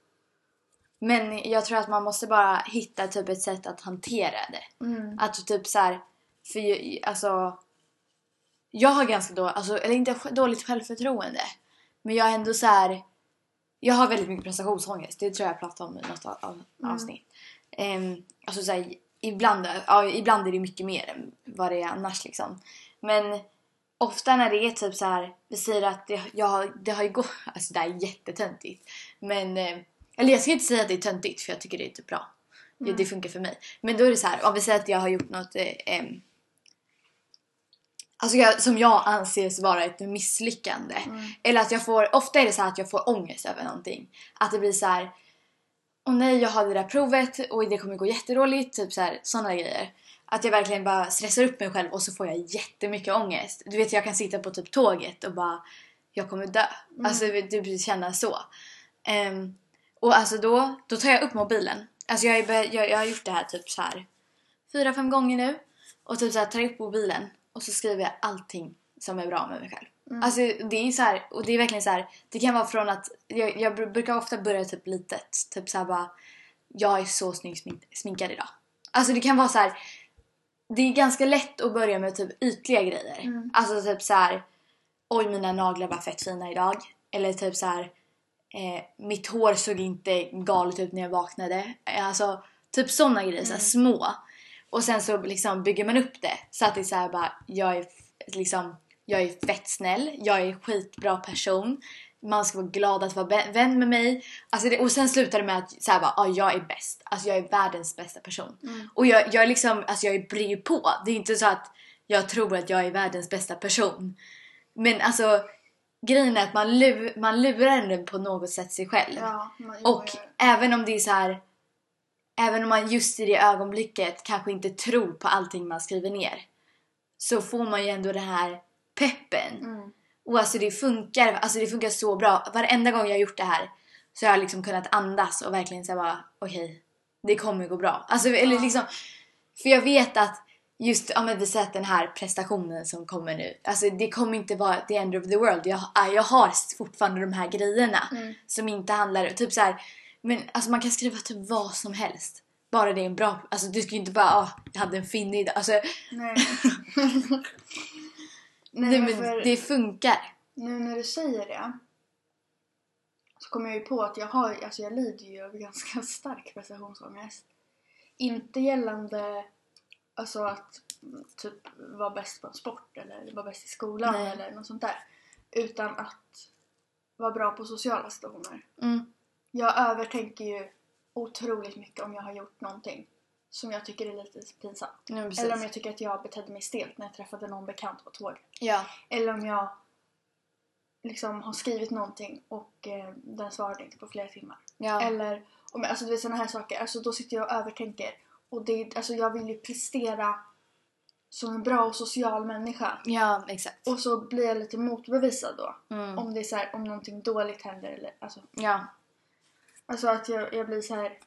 Men jag tror att man måste bara hitta typ ett sätt att hantera det. Mm. Att typ så här, för ju- alltså jag har ganska då, alltså, eller inte dåligt självförtroende. Men jag har ändå så här. Jag har väldigt mycket prestationsångest. Det tror jag jag pratade om i något av, av Mm. avsnitt. Um, alltså så här, ibland, ja, ibland är det mycket mer än vad det är annars liksom. Men ofta när det är typ så här, vi säger att det, jag, det har ju gått, (laughs) alltså det är jättetöntigt. Men, eh, eller jag ska inte säga att det är töntigt för jag tycker det är typ bra. Det, det funkar för mig. Men då är det så här, om vi säger att jag har gjort något eh, Alltså jag, som jag anses vara ett misslyckande. Eller att jag får, ofta är det så här att jag får ångest över någonting. Att det blir så här. Åh nej jag har det där provet och det kommer gå jättedåligt. Typ så här, sådana grejer. Att jag verkligen bara stressar upp mig själv och så får jag jättemycket ångest. Du vet jag kan sitta på typ tåget och bara jag kommer dö. Alltså det blir känna så. Ehm, och alltså då, då tar jag upp mobilen. Alltså jag, är, jag, jag har gjort det här typ så här fyra, fem gånger nu. Och typ så här tar upp mobilen och så skriver jag allting som är bra med mig själv. Alltså det är så här, och det är verkligen så här. Det kan vara från att, jag, jag br- brukar ofta börja typ litet. Typ så här bara, jag är så snyggt smink, sminkad idag. Alltså det kan vara så här. Det är ganska lätt att börja med typ ytliga grejer. Mm. Alltså typ så här. Oj mina naglar var fett fina idag. Eller typ så här. Eh, mitt hår såg inte galet ut när jag vaknade. Eh, Alltså typ sådana grejer, så här små. Och sen så liksom bygger man upp det så att det är så bara, jag är liksom, jag är fett snäll, jag är skitbra person. Man ska vara glad att vara vä- vän med mig. Alltså det, och sen slutar det med att så här bara, ah, jag är bäst. Alltså jag är världens bästa person. Och jag, jag är liksom, alltså jag bryr ju på. Det är inte så att jag tror att jag är världens bästa person. Men alltså grejen är att man, lu, man lurar den på något sätt sig själv. Ja, Och även om det är så här. Även om man just i det ögonblicket kanske inte tror på allting man skriver ner. Så får man ju ändå den här peppen. Mm. Och alltså det funkar, alltså det funkar så bra. Varenda gång jag har gjort det här så har jag liksom kunnat andas och verkligen säga bara okej, det kommer gå bra. Alltså eller liksom, för jag vet att just, ja men vi säger den här prestationen som kommer nu, alltså det kommer inte vara the end of the world. Jag, jag har fortfarande de här grejerna Mm. som inte handlar, typ så här, men alltså man kan skriva typ vad som helst. Bara det är en bra, alltså du ska ju inte bara, ah, jag hade en finnig idag. Alltså, Nej. (laughs) (laughs) nej, Nej, men för det funkar. nu när du säger det så kommer jag ju på att jag har, alltså jag lider ju av (laughs) ganska stark prestationsångest. Inte gällande alltså att mm, typ vara bäst på en sport eller vara bäst i skolan Nej. eller något sånt där. Utan att vara bra på sociala situationer. Mm. Jag övertänker ju otroligt mycket om jag har gjort någonting som jag tycker är lite pinsamt. Ja. Eller om jag tycker att jag betedde mig stelt när jag träffade någon bekant på tåget. Ja. Eller om jag liksom har skrivit någonting och eh, den svarade inte på flera timmar. Ja. Eller om, alltså du vet sådana här saker. Alltså då sitter jag och övertänker. Och det, alltså jag vill ju prestera som en bra och social människa. ja, exakt. Och så blir jag lite motbevisad då. Mm. Om det är så här, om någonting dåligt händer eller alltså. Ja. Alltså att jag, jag blir så här.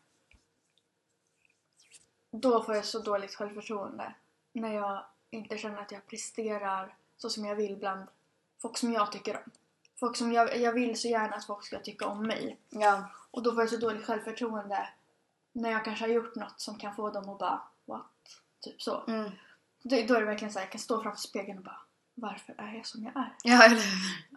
Då får jag så dåligt självförtroende. När jag inte känner att jag presterar så som jag vill bland folk som jag tycker om. Folk som jag, jag vill så gärna att folk ska tycka om mig. Ja. Och då får jag så dåligt självförtroende när jag kanske har gjort något som kan få dem att bara what? Typ så. Mm. Då, då är det verkligen så här, jag kan stå framför spegeln och bara varför är jag som jag är? Ja, eller?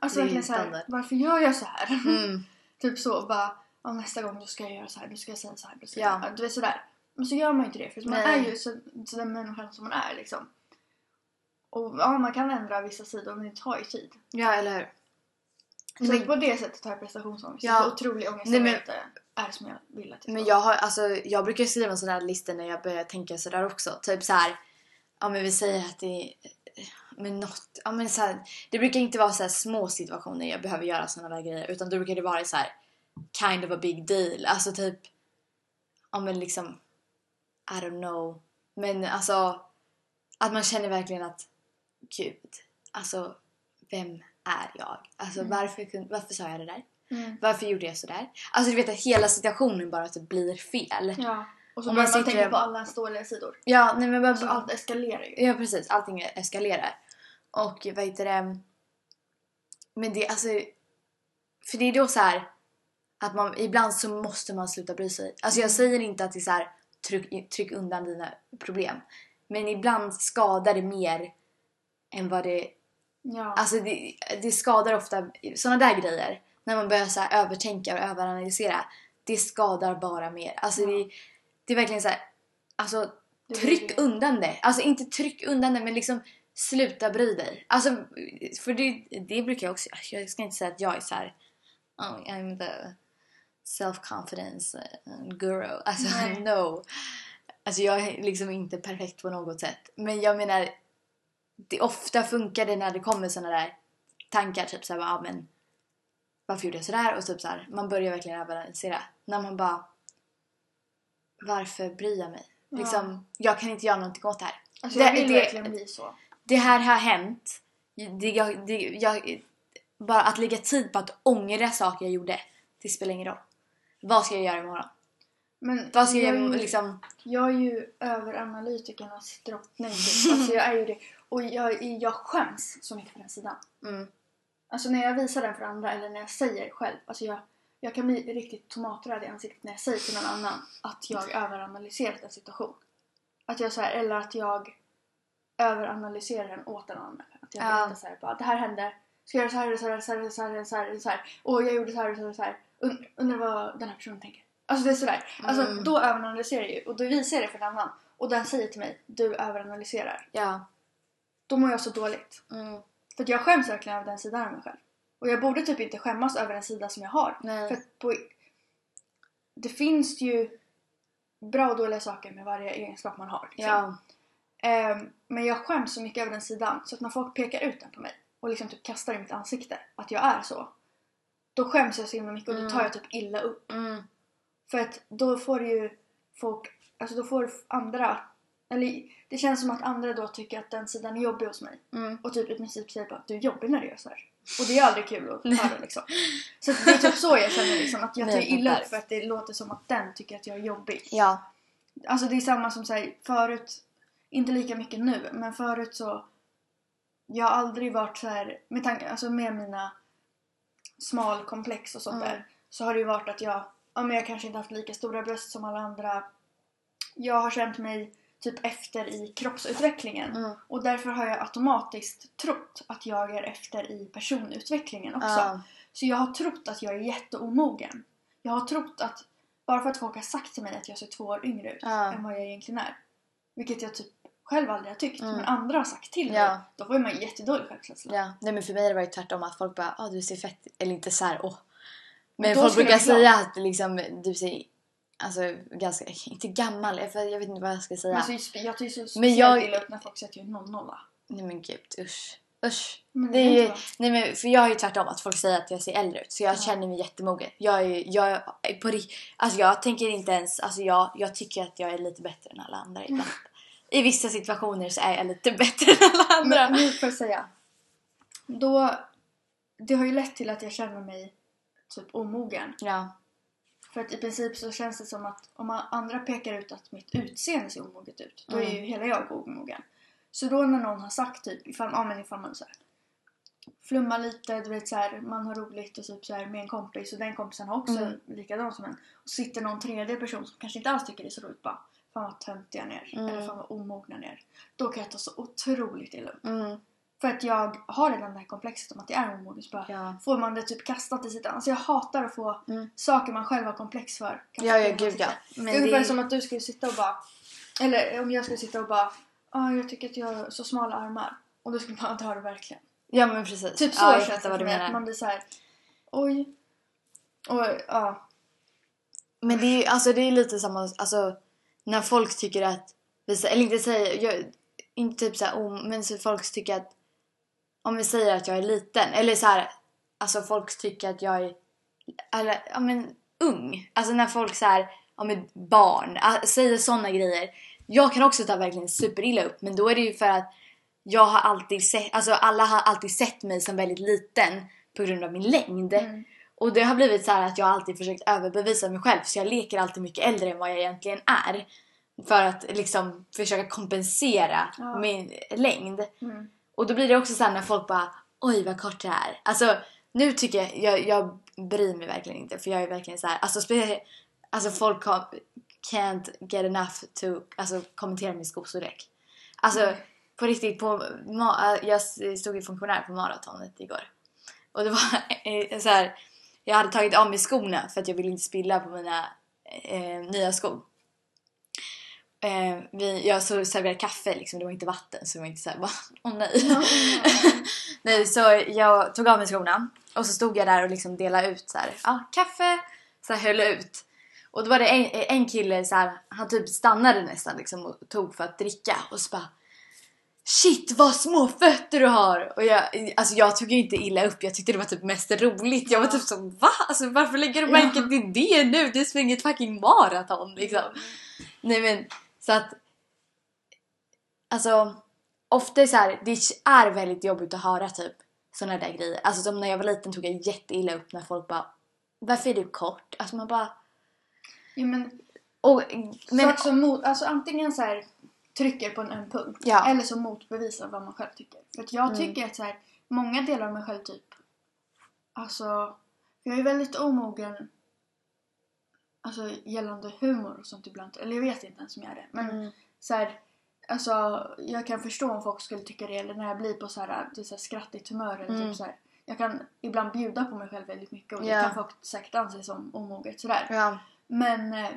Alltså Det verkligen så här, varför gör jag så här? Mm. (laughs) typ så bara, nästa gång då ska jag göra så här, då ska jag säga så här, då ska Ja. jag, du vet sådär. Men så gör man ju inte det för man Nej. är ju så, så den människan som man är liksom. Och ja, man kan ändra vissa sidor men det tar ju tid. Ja, eller hur? Så Men- på det sättet har jag prestationsångest. Ja. Otrolig ångest Nej, men- det är som jag vill att jag Men jag har, alltså jag brukar skriva en sån här lista när jag börjar tänka sådär också. Typ så här. ja men vi säger att det men något, ja men så här, det brukar inte vara så här små situationer jag behöver göra såna där grejer. Utan då brukar det vara så här kind of a big deal. Alltså typ, ja men liksom, I don't know. Men alltså, att man känner verkligen att, gud, alltså vem är jag? Alltså Mm. varför, varför sa jag det där? Mm. Varför gjorde jag sådär? Alltså du vet att hela situationen bara typ blir fel. Ja. Och så börjar man man tänka på alla ens dåliga sidor. Ja, nej men bara, Så allt eskalerar ju. Ja precis, allting eskalerar. Och vad heter det? Men det alltså... För det är då så här att man ibland så måste man sluta bry sig. Alltså jag säger inte att det är så här tryck, tryck undan dina problem. Men ibland skadar det mer än vad det... Ja. Alltså det, det skadar ofta såna där grejer. När man börjar så övertänka och överanalysera. Det skadar bara mer. Alltså Ja. det, det är verkligen så här... Alltså tryck undan det. Alltså inte tryck undan det men liksom sluta bry dig. Alltså för det, det brukar jag också Jag ska inte säga att jag är så här. Oh, I'm the self-confidence uh, guru. Alltså Nej. (laughs) no. Alltså jag är liksom inte perfekt på något sätt. Men jag menar det ofta funkar det när det kommer såna där tankar typ såhär ja men varför gjorde jag sådär? Och typ så här, man börjar verkligen överanalysera. När man bara varför bryr jag mig? Ja. Liksom, jag kan inte göra någonting åt det här. Alltså jag det- vill det- verkligen bli så. Det här har hänt. Det, jag, det, jag, bara att lägga tid på att ångra saker jag gjorde, det spelar ingen roll. Vad ska jag göra imorgon? Men Vad ska jag jag, ju, liksom? jag är ju överanalytikernas drottning. typ. Alltså jag är ju det. Och jag, jag skäms så mycket på den sidan. Mm. Alltså när jag visar den för andra eller när jag säger själv. Alltså jag, jag kan bli riktigt tomatröd i ansiktet när jag säger till någon annan att jag överanalyserat en situation. Att jag så här, eller att jag överanalyserar den åt en annan. Att jag Ja. berättar så här, bara, det här hände. Ska jag göra så här, så här, så här, så här, så här, så här. Och jag gjorde så här, så här, så här. Und- Undrar vad den här personen tänker. Alltså det är sådär. Alltså Mm. då överanalyserar jag ju. Och då visar jag det för en annan. Och den säger till mig, du överanalyserar. Ja. Då mår jag så dåligt. Mm. För jag skäms verkligen över den sidan av mig själv. Och jag borde typ inte skämmas över den sida som jag har. Nej. För att på... Det finns ju bra och dåliga saker med varje egenskap man har. Liksom. Ja. Ehm, men jag skäms så mycket över den sidan. Så att när folk pekar ut den på mig och liksom typ kastar i mitt ansikte att jag är så. Då skäms jag så himla mycket och då Mm. tar jag typ illa upp. Mm. För att då får ju folk, alltså då får andra, eller det känns som att andra då tycker att den sidan är jobbig hos mig. Mm. Och typ i princip säger bara att du är jobbig när du gör så här. Och det är aldrig kul att höra liksom. (laughs) Så det är typ så jag känner liksom, att jag tar illa upp för att det låter som att den tycker att jag är jobbig. Ja. Alltså det är samma som säger förut, inte lika mycket nu, men förut så jag har aldrig varit så här med tanke, alltså med mina smalkomplex och sånt Mm. där så har det ju varit att jag, ja men jag kanske inte haft lika stora bröst som alla andra. Jag har känt mig typ efter i kroppsutvecklingen Mm. och därför har jag automatiskt trott att jag är efter i personutvecklingen också. Ja. Så jag har trott att jag är jätteomogen. Jag har trott att bara för att folk har sagt till mig att jag ser två år yngre ut än vad jag egentligen är. Vilket jag typ själv aldrig har tyckt. Mm. Men andra har sagt till mig. Ja. Då får man ju jättedålig självkänsla. Ja, nej men för mig har det varit tvärtom att folk bara ah du ser fett eller inte så här åh. Men folk brukar säga att liksom du ser alltså ganska, (laughs) inte gammal, jag jag vet inte vad jag ska säga. Men så, jag tycker så Men jag- illa ut när folk säger att jag är 00 Nej men gud usch. Usch. Men Det är ju, nej men för jag är ju tvärtom att folk säger att jag ser äldre ut så jag Ja. känner mig jättemogen. Jag är ju- jag är på alltså jag tänker inte ens, alltså jag, jag tycker att jag är lite bättre än alla andra ibland. (laughs) I vissa situationer så är jag lite bättre (laughs) än alla andra. Men nu får jag säga. Då, det har ju lett till att jag känner mig typ omogen. Ja. För att i princip så känns det som att om andra pekar ut att mitt utseende ser omoget ut, då är ju Mm. hela jag omogen. Så då när någon har sagt typ, ifall, ja, men ifall man så här, flummar lite, du vet så här, man har roligt och typ så här, med en kompis och den kompisen har också Mm. likadant som en. Och sitter någon tredje person som kanske inte alls tycker det är så roligt bara Fan vad töntiga ni är. Mm. Eller fan vad omogna ni är. Då kan jag ta så otroligt illa upp. Mm. För att jag har redan det här komplexet om att jag är omogen. Så bara Ja. får man det typ kastat i sitt Alltså jag hatar att få Mm. saker man själv har komplex för. Ja, ja, gud ja. Men det är ungefär det- som att du skulle sitta och bara... Eller om jag skulle sitta och bara... Ah, jag tycker att jag har så smala armar. Och du skulle bara, det har du verkligen. Ja men precis. Typ så ja, jag känns det för mig. Att menar. man blir så här. Oj. Och ja. Men det är ju alltså, det är lite samma, alltså när folk tycker att, eller inte säger, jag, inte typ såhär om, men så folk tycker att, om vi säger att jag är liten, eller så här, alltså folk tycker att jag är, eller ja men ung. Alltså när folk så här, ja men barn, säger sådana grejer. Jag kan också ta verkligen superilla upp, men då är det ju för att jag har alltid sett, alltså alla har alltid sett mig som väldigt liten på grund av min längd. Mm. Och det har blivit så här att jag alltid försökt överbevisa mig själv så jag leker alltid mycket äldre än vad jag egentligen är. För att liksom försöka kompensera Ja. min längd. Mm. Och då blir det också så här när folk bara oj vad kort det är. Alltså nu tycker jag, jag, jag bryr mig verkligen inte för jag är verkligen så här, alltså speciellt, alltså folk har, can't get enough to alltså, kommentera min skostorlek. Alltså Mm. på riktigt, på, jag stod i funktionär på maratonet igår. Och det var (laughs) så här, jag hade tagit av mig skorna för att jag ville inte spilla på mina eh, nya skor. Eh, vi, jag så serverade kaffe liksom, det var inte vatten så det var inte såhär bara (laughs) åh nej. (laughs) nej så jag tog av mig skorna och så stod jag där och liksom delade ut så ja kaffe, så här höll ut. Och då var det en, en kille så här, han typ stannade nästan liksom och tog för att dricka och så bara Shit vad små fötter du har! Och jag, alltså jag tog ju inte illa upp, jag tyckte det var typ mest roligt. Jag var typ så va? Alltså varför lägger du märke till det nu? Du springer ett fucking maraton liksom. Nej men så att Alltså ofta är så här, det är väldigt jobbigt att höra typ såna där grejer. Alltså som när jag var liten tog jag jätteilla upp när folk bara Varför är du kort? Alltså man bara Ja, men, och, men, som mot, alltså antingen så här trycker på en, en punkt Ja. eller så motbevisar vad man själv tycker. För att jag Mm. tycker att så här, många delar av mig själv typ Alltså, jag är väldigt omogen Alltså gällande humor och sånt ibland. Eller jag vet inte ens om jag är det. Men Mm. så här, alltså jag kan förstå om folk skulle tycka det eller när jag blir på så här, det är så här skrattigt humör eller Mm. typ så här. Jag kan ibland bjuda på mig själv väldigt mycket och Ja. det kan folk säkert anse som omoget sådär. ja. Men eh,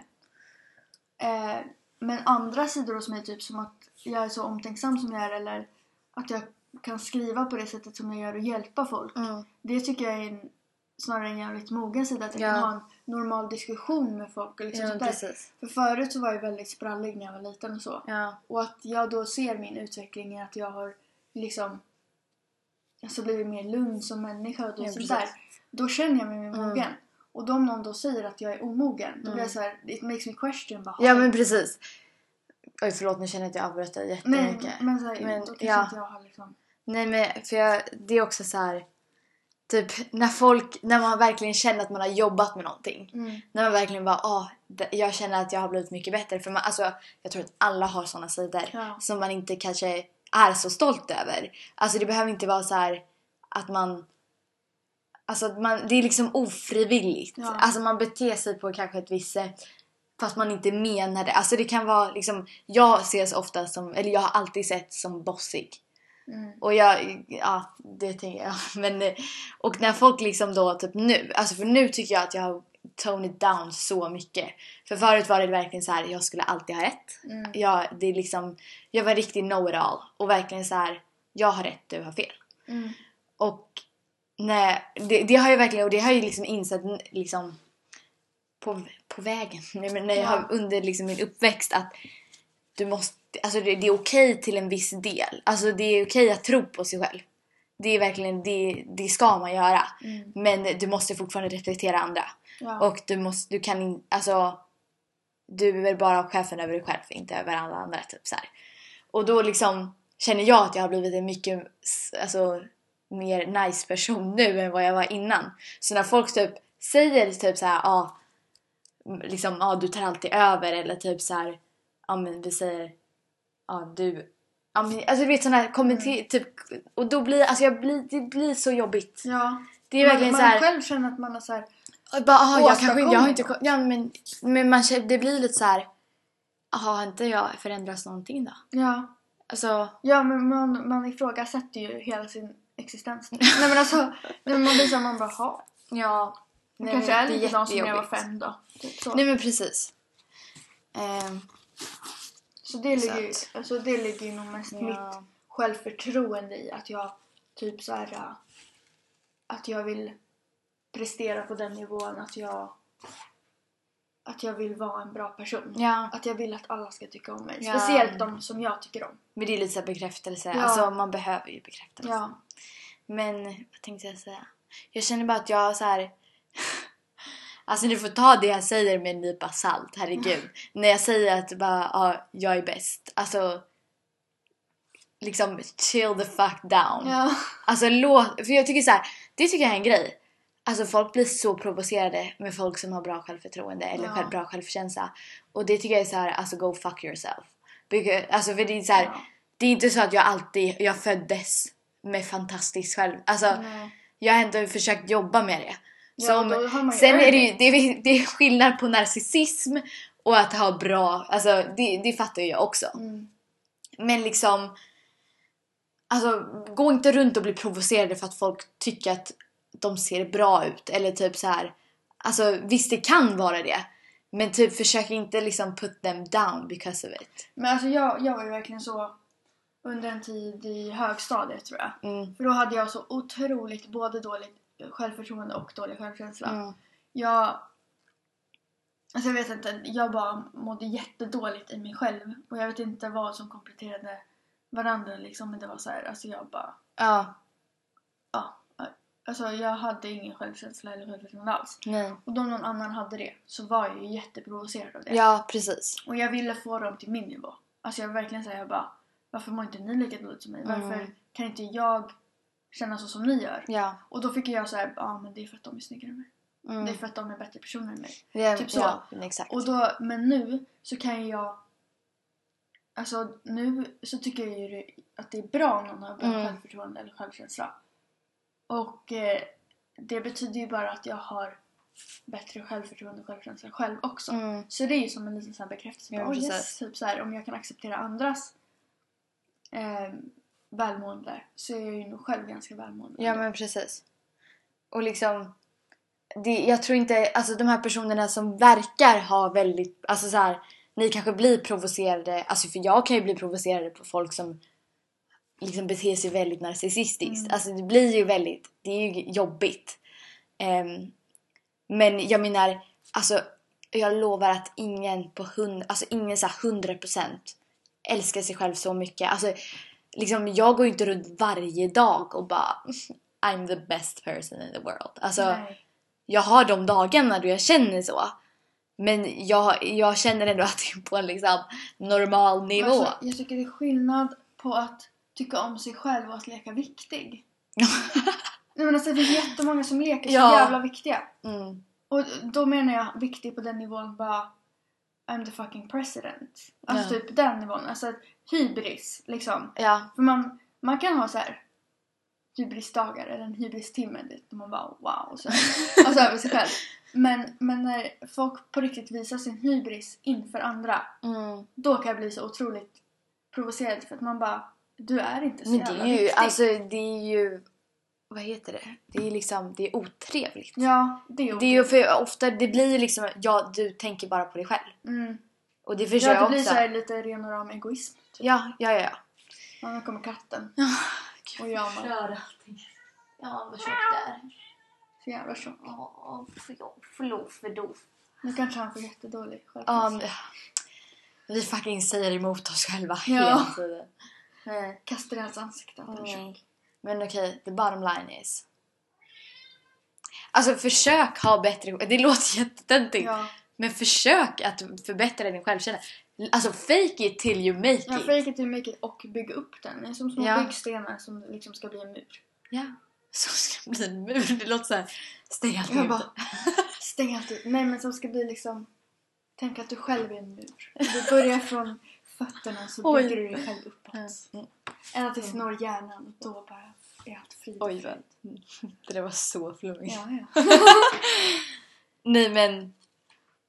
eh, men andra sidor hos mig typ som att jag är så omtänksam som jag är eller att jag kan skriva på det sättet som jag gör och hjälpa folk. Mm. Det tycker jag är en, snarare en jävligt mogen sida. Att jag Ja. kan ha en normal diskussion med folk och liksom ja. För förut så var jag väldigt sprallig när jag var liten och så. Ja. Och att jag då ser min utveckling i att jag har liksom alltså blivit mer lugn som människa och då, Ja, sånt där. Då känner jag mig mer Mm. Och då om någon då säger att jag är omogen, då blir Mm. jag så här, it makes me question bara. ja men precis. Oj förlåt nu känner jag att jag avbröt dig jättemycket. men, så här, Men, då kanske ja. inte jag har liksom... Nej men för jag, det är också så här. Typ när folk, när man verkligen känner att man har jobbat med någonting. Mm. När man verkligen bara det- jag känner att jag har blivit mycket bättre. För man, alltså, jag tror att alla har såna sidor Ja. som man inte kanske är så stolt över. Alltså det behöver inte vara så här att man Alltså att man, det är liksom ofrivilligt. Ja. Alltså man beter sig på kanske ett visst sätt fast man inte menar det. Alltså det kan vara liksom, jag ses ofta som, eller jag har alltid sett som bossig. Mm. Och jag, ja det tänker jag. (laughs) Men, och när folk liksom då typ nu, alltså för nu tycker jag att jag har toned it down så mycket. För förut var det verkligen så här, jag skulle alltid ha rätt. Mm. Jag, det är liksom, jag var riktigt know-it-all och verkligen så här, jag har rätt, du har fel. Mm. Och nej, det, det har jag verkligen, och det har jag liksom insett liksom på, på vägen. (laughs) Nej, men när jag Ja. har under liksom min uppväxt att du måste, alltså det, det är okej till en viss del. Alltså det är okej att tro på sig själv. Det är verkligen, det, det ska man göra. Mm. Men du måste fortfarande respektera andra. Ja. Och du måste, du kan in, alltså du är väl bara chefen över dig själv, inte över alla andra typ så här. Och då liksom känner jag att jag har blivit en mycket alltså, mer nice person nu än vad jag var innan. Så när folk typ säger typ så här, ah, liksom, ja du tar alltid över eller typ så här, ja men vi säger, ja du, ja men alltså du vet sådana här kommenter, Mm. typ, och då blir, alltså jag blir, det blir så jobbigt. Ja. Det är verkligen man, så här, man själv känner att man har så här, bara, aha, jag kanske jag har inte, ja men, men man det blir lite så här, jaha har inte jag förändrats någonting då? ja. Alltså, Ja men man, man ifrågasätter ju hela sin existens. nej men alltså, nej, man blir så man bara ha. ja. Det kanske är det likadant som jag var fem då. Typ. Nej men precis. Ehm, så det ligger, ju, alltså, det ligger nog mest mitt ja. självförtroende i att jag typ så här äh, att jag vill prestera på den nivån att jag att jag vill vara en bra person. ja. Att jag vill att alla ska tycka om mig. Speciellt de som jag tycker om. Men det är lite så bekräftelse. Ja. Alltså man behöver ju bekräftelse. Ja. Men vad tänkte jag säga? Jag känner bara att jag så här. (laughs) Alltså du får ta det jag säger med en nypa salt, herregud. (laughs) När jag säger att bara, ja, jag är bäst. Alltså liksom chill the fuck down. Ja. Alltså låt, för jag tycker så här, det tycker jag är en grej. Alltså folk blir så provocerade med folk som har bra självförtroende eller Ja. bra självkänsla. Och det tycker jag är så här, alltså go fuck yourself. Because, alltså för det är så här, Ja. det är inte så att jag alltid, jag föddes med fantastiskt själv. Alltså Nej. jag har ändå försökt jobba med det. Som, sen är det ju, det är, det är skillnad på narcissism och att ha bra, alltså det, det fattar jag också. Mm. Men liksom, alltså gå inte runt och bli provocerade för att folk tycker att de ser bra ut. Eller typ så här. alltså visst det kan vara det. Men typ försök inte liksom put them down because of it. Men alltså jag, jag var ju verkligen så under en tid i högstadiet tror jag. Mm. För då hade jag så otroligt både dåligt självförtroende och dålig självkänsla. Mm. Jag... Alltså jag vet inte, jag bara mådde jättedåligt i mig själv. Och jag vet inte vad som kompletterade varandra liksom. Men det var så här, alltså jag bara... Ja, Ja. Alltså jag hade ingen självkänsla eller självförtroende alls. nej. Och då någon annan hade det så var jag ju jätteprovocerad av det. Ja, precis. Och jag ville få dem till min nivå. Alltså jag verkligen säger jag bara Varför mår inte ni lika dåligt som mig? Varför Mm. kan inte jag känna så som ni gör? Ja. Och då fick jag så här, ja men det är för att de är snyggare än mig. Mm. Det är för att de är bättre personer än mig. Det, typ så. Ja, exakt. Och då, men nu så kan jag Alltså nu så tycker jag ju att det är bra om någon har bra Mm. självförtroende eller självkänsla. Och eh, det betyder ju bara att jag har bättre självförtroende och självkänsla själv också. Mm. Så det är ju som en liten sån bekräftelse. Ja, yes, typ så här, om jag kan acceptera andras eh, välmående så är jag ju nog själv ganska välmående. Ja men precis. Och liksom det, jag tror inte, alltså de här personerna som verkar ha väldigt, alltså så här, ni kanske blir provocerade, alltså för jag kan ju bli provocerad på folk som liksom beter sig väldigt narcissistiskt. Mm. Alltså det blir ju väldigt, det är ju jobbigt. Ehm, men jag menar, alltså jag lovar att ingen på hund, alltså ingen så här 100% älskar sig själv så mycket. Alltså liksom jag går ju inte runt varje dag och bara (laughs) I'm the best person in the world. Alltså Nej. jag har de dagarna då jag känner så. Men jag, jag känner ändå att det är på en liksom normal nivå. Alltså, jag tycker det är skillnad på att tycka om sig själv och att leka viktig. Nej, men alltså, det finns jättemånga som leker så Ja. jävla viktiga. mm. Och då menar jag viktig på den nivån bara I'm the fucking president. Alltså Ja. typ den nivån. Alltså hybris liksom. Ja. För man, man kan ha så här hybrisdagar eller en hybristimme dit och man bara wow. Och så här. alltså över sig själv. Men, men när folk på riktigt visar sin hybris inför andra Mm. då kan jag bli så otroligt provocerad för att man bara du är inte så Men det jävla är ju, viktig. alltså det är ju, vad heter det? Det är liksom, det är otrevligt. Ja, det är Det är ju för ofta, det blir ju liksom, ja du tänker bara på dig själv. mm. Och det förstår Ja, det jag blir också. så här lite ren och ram egoism. Typ. Ja, ja, ja. ja. Ja, nu kommer katten. Och jag med. förstör allting. Ja, vad tjockt det är. Så jävla tjock. Ja, förlåt för doof. Nu kanske han får jättedålig självkänsla. men, vi fucking säger emot oss själva Ja. hela tiden. Nej. Kastar i hans ansikte att han är tjock. Men okej, the bottom line is. Alltså försök ha bättre, det låter (laughs) jättetöntigt. Ja, Men försök att förbättra din självkänsla. Alltså fake it till you make ja it. fake it till make it och bygga upp den. Det är som små Ja. byggstenar som liksom ska bli en mur. Ja. (laughs) Så ska bli en mur. Det låter såhär, stäng allting Jag bara, stäng allt ut. Nej men som ska bli liksom Tänk att du själv är en mur. Du börjar från fötterna så Oj. bygger du dig själv uppåt. Mm. Tills du når hjärnan och då bara är allt frid Oj, fröjd. (laughs) Det där var så flummigt. Ja, ja. (laughs) Nej men,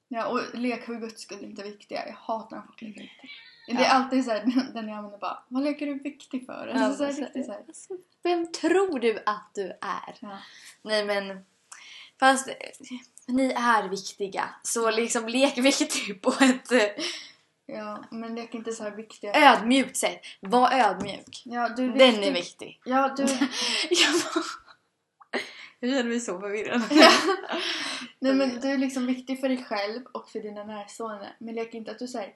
ja, och lek för guds skull inte viktiga. Jag hatar när folk leker viktig. Det Ja. är alltid så här, (laughs) den jag använder bara, vad leker du viktig för? Alltså, så här, alltså, riktigt så här. alltså, vem tror du att du är? Ja. Nej men, fast eh, ni är viktiga. Så liksom lek viktig på ett ja, men lek inte så här viktiga. ödmjukt sätt. Var ödmjuk. Ja, du är Den är viktig. Ja, du... (laughs) Jag, bara- jag känner mig så förvirrad. (laughs) Nej men du är liksom viktig för dig själv och för dina närstående. Men lek inte att du säger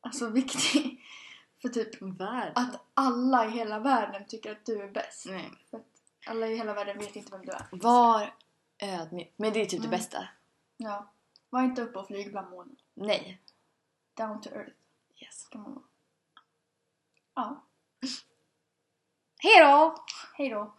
alltså viktig (laughs) för typ Värld. att alla i hela världen tycker att du är bäst. Nej. För att alla i hela världen vet inte vem du är. Var ödmjuk. Men det är typ Mm. det bästa. Ja. Var inte uppe och flyg bland molnen. Nej. Down to earth. Yes. Kan man vara. Ja. (laughs) Hej då! Hej då.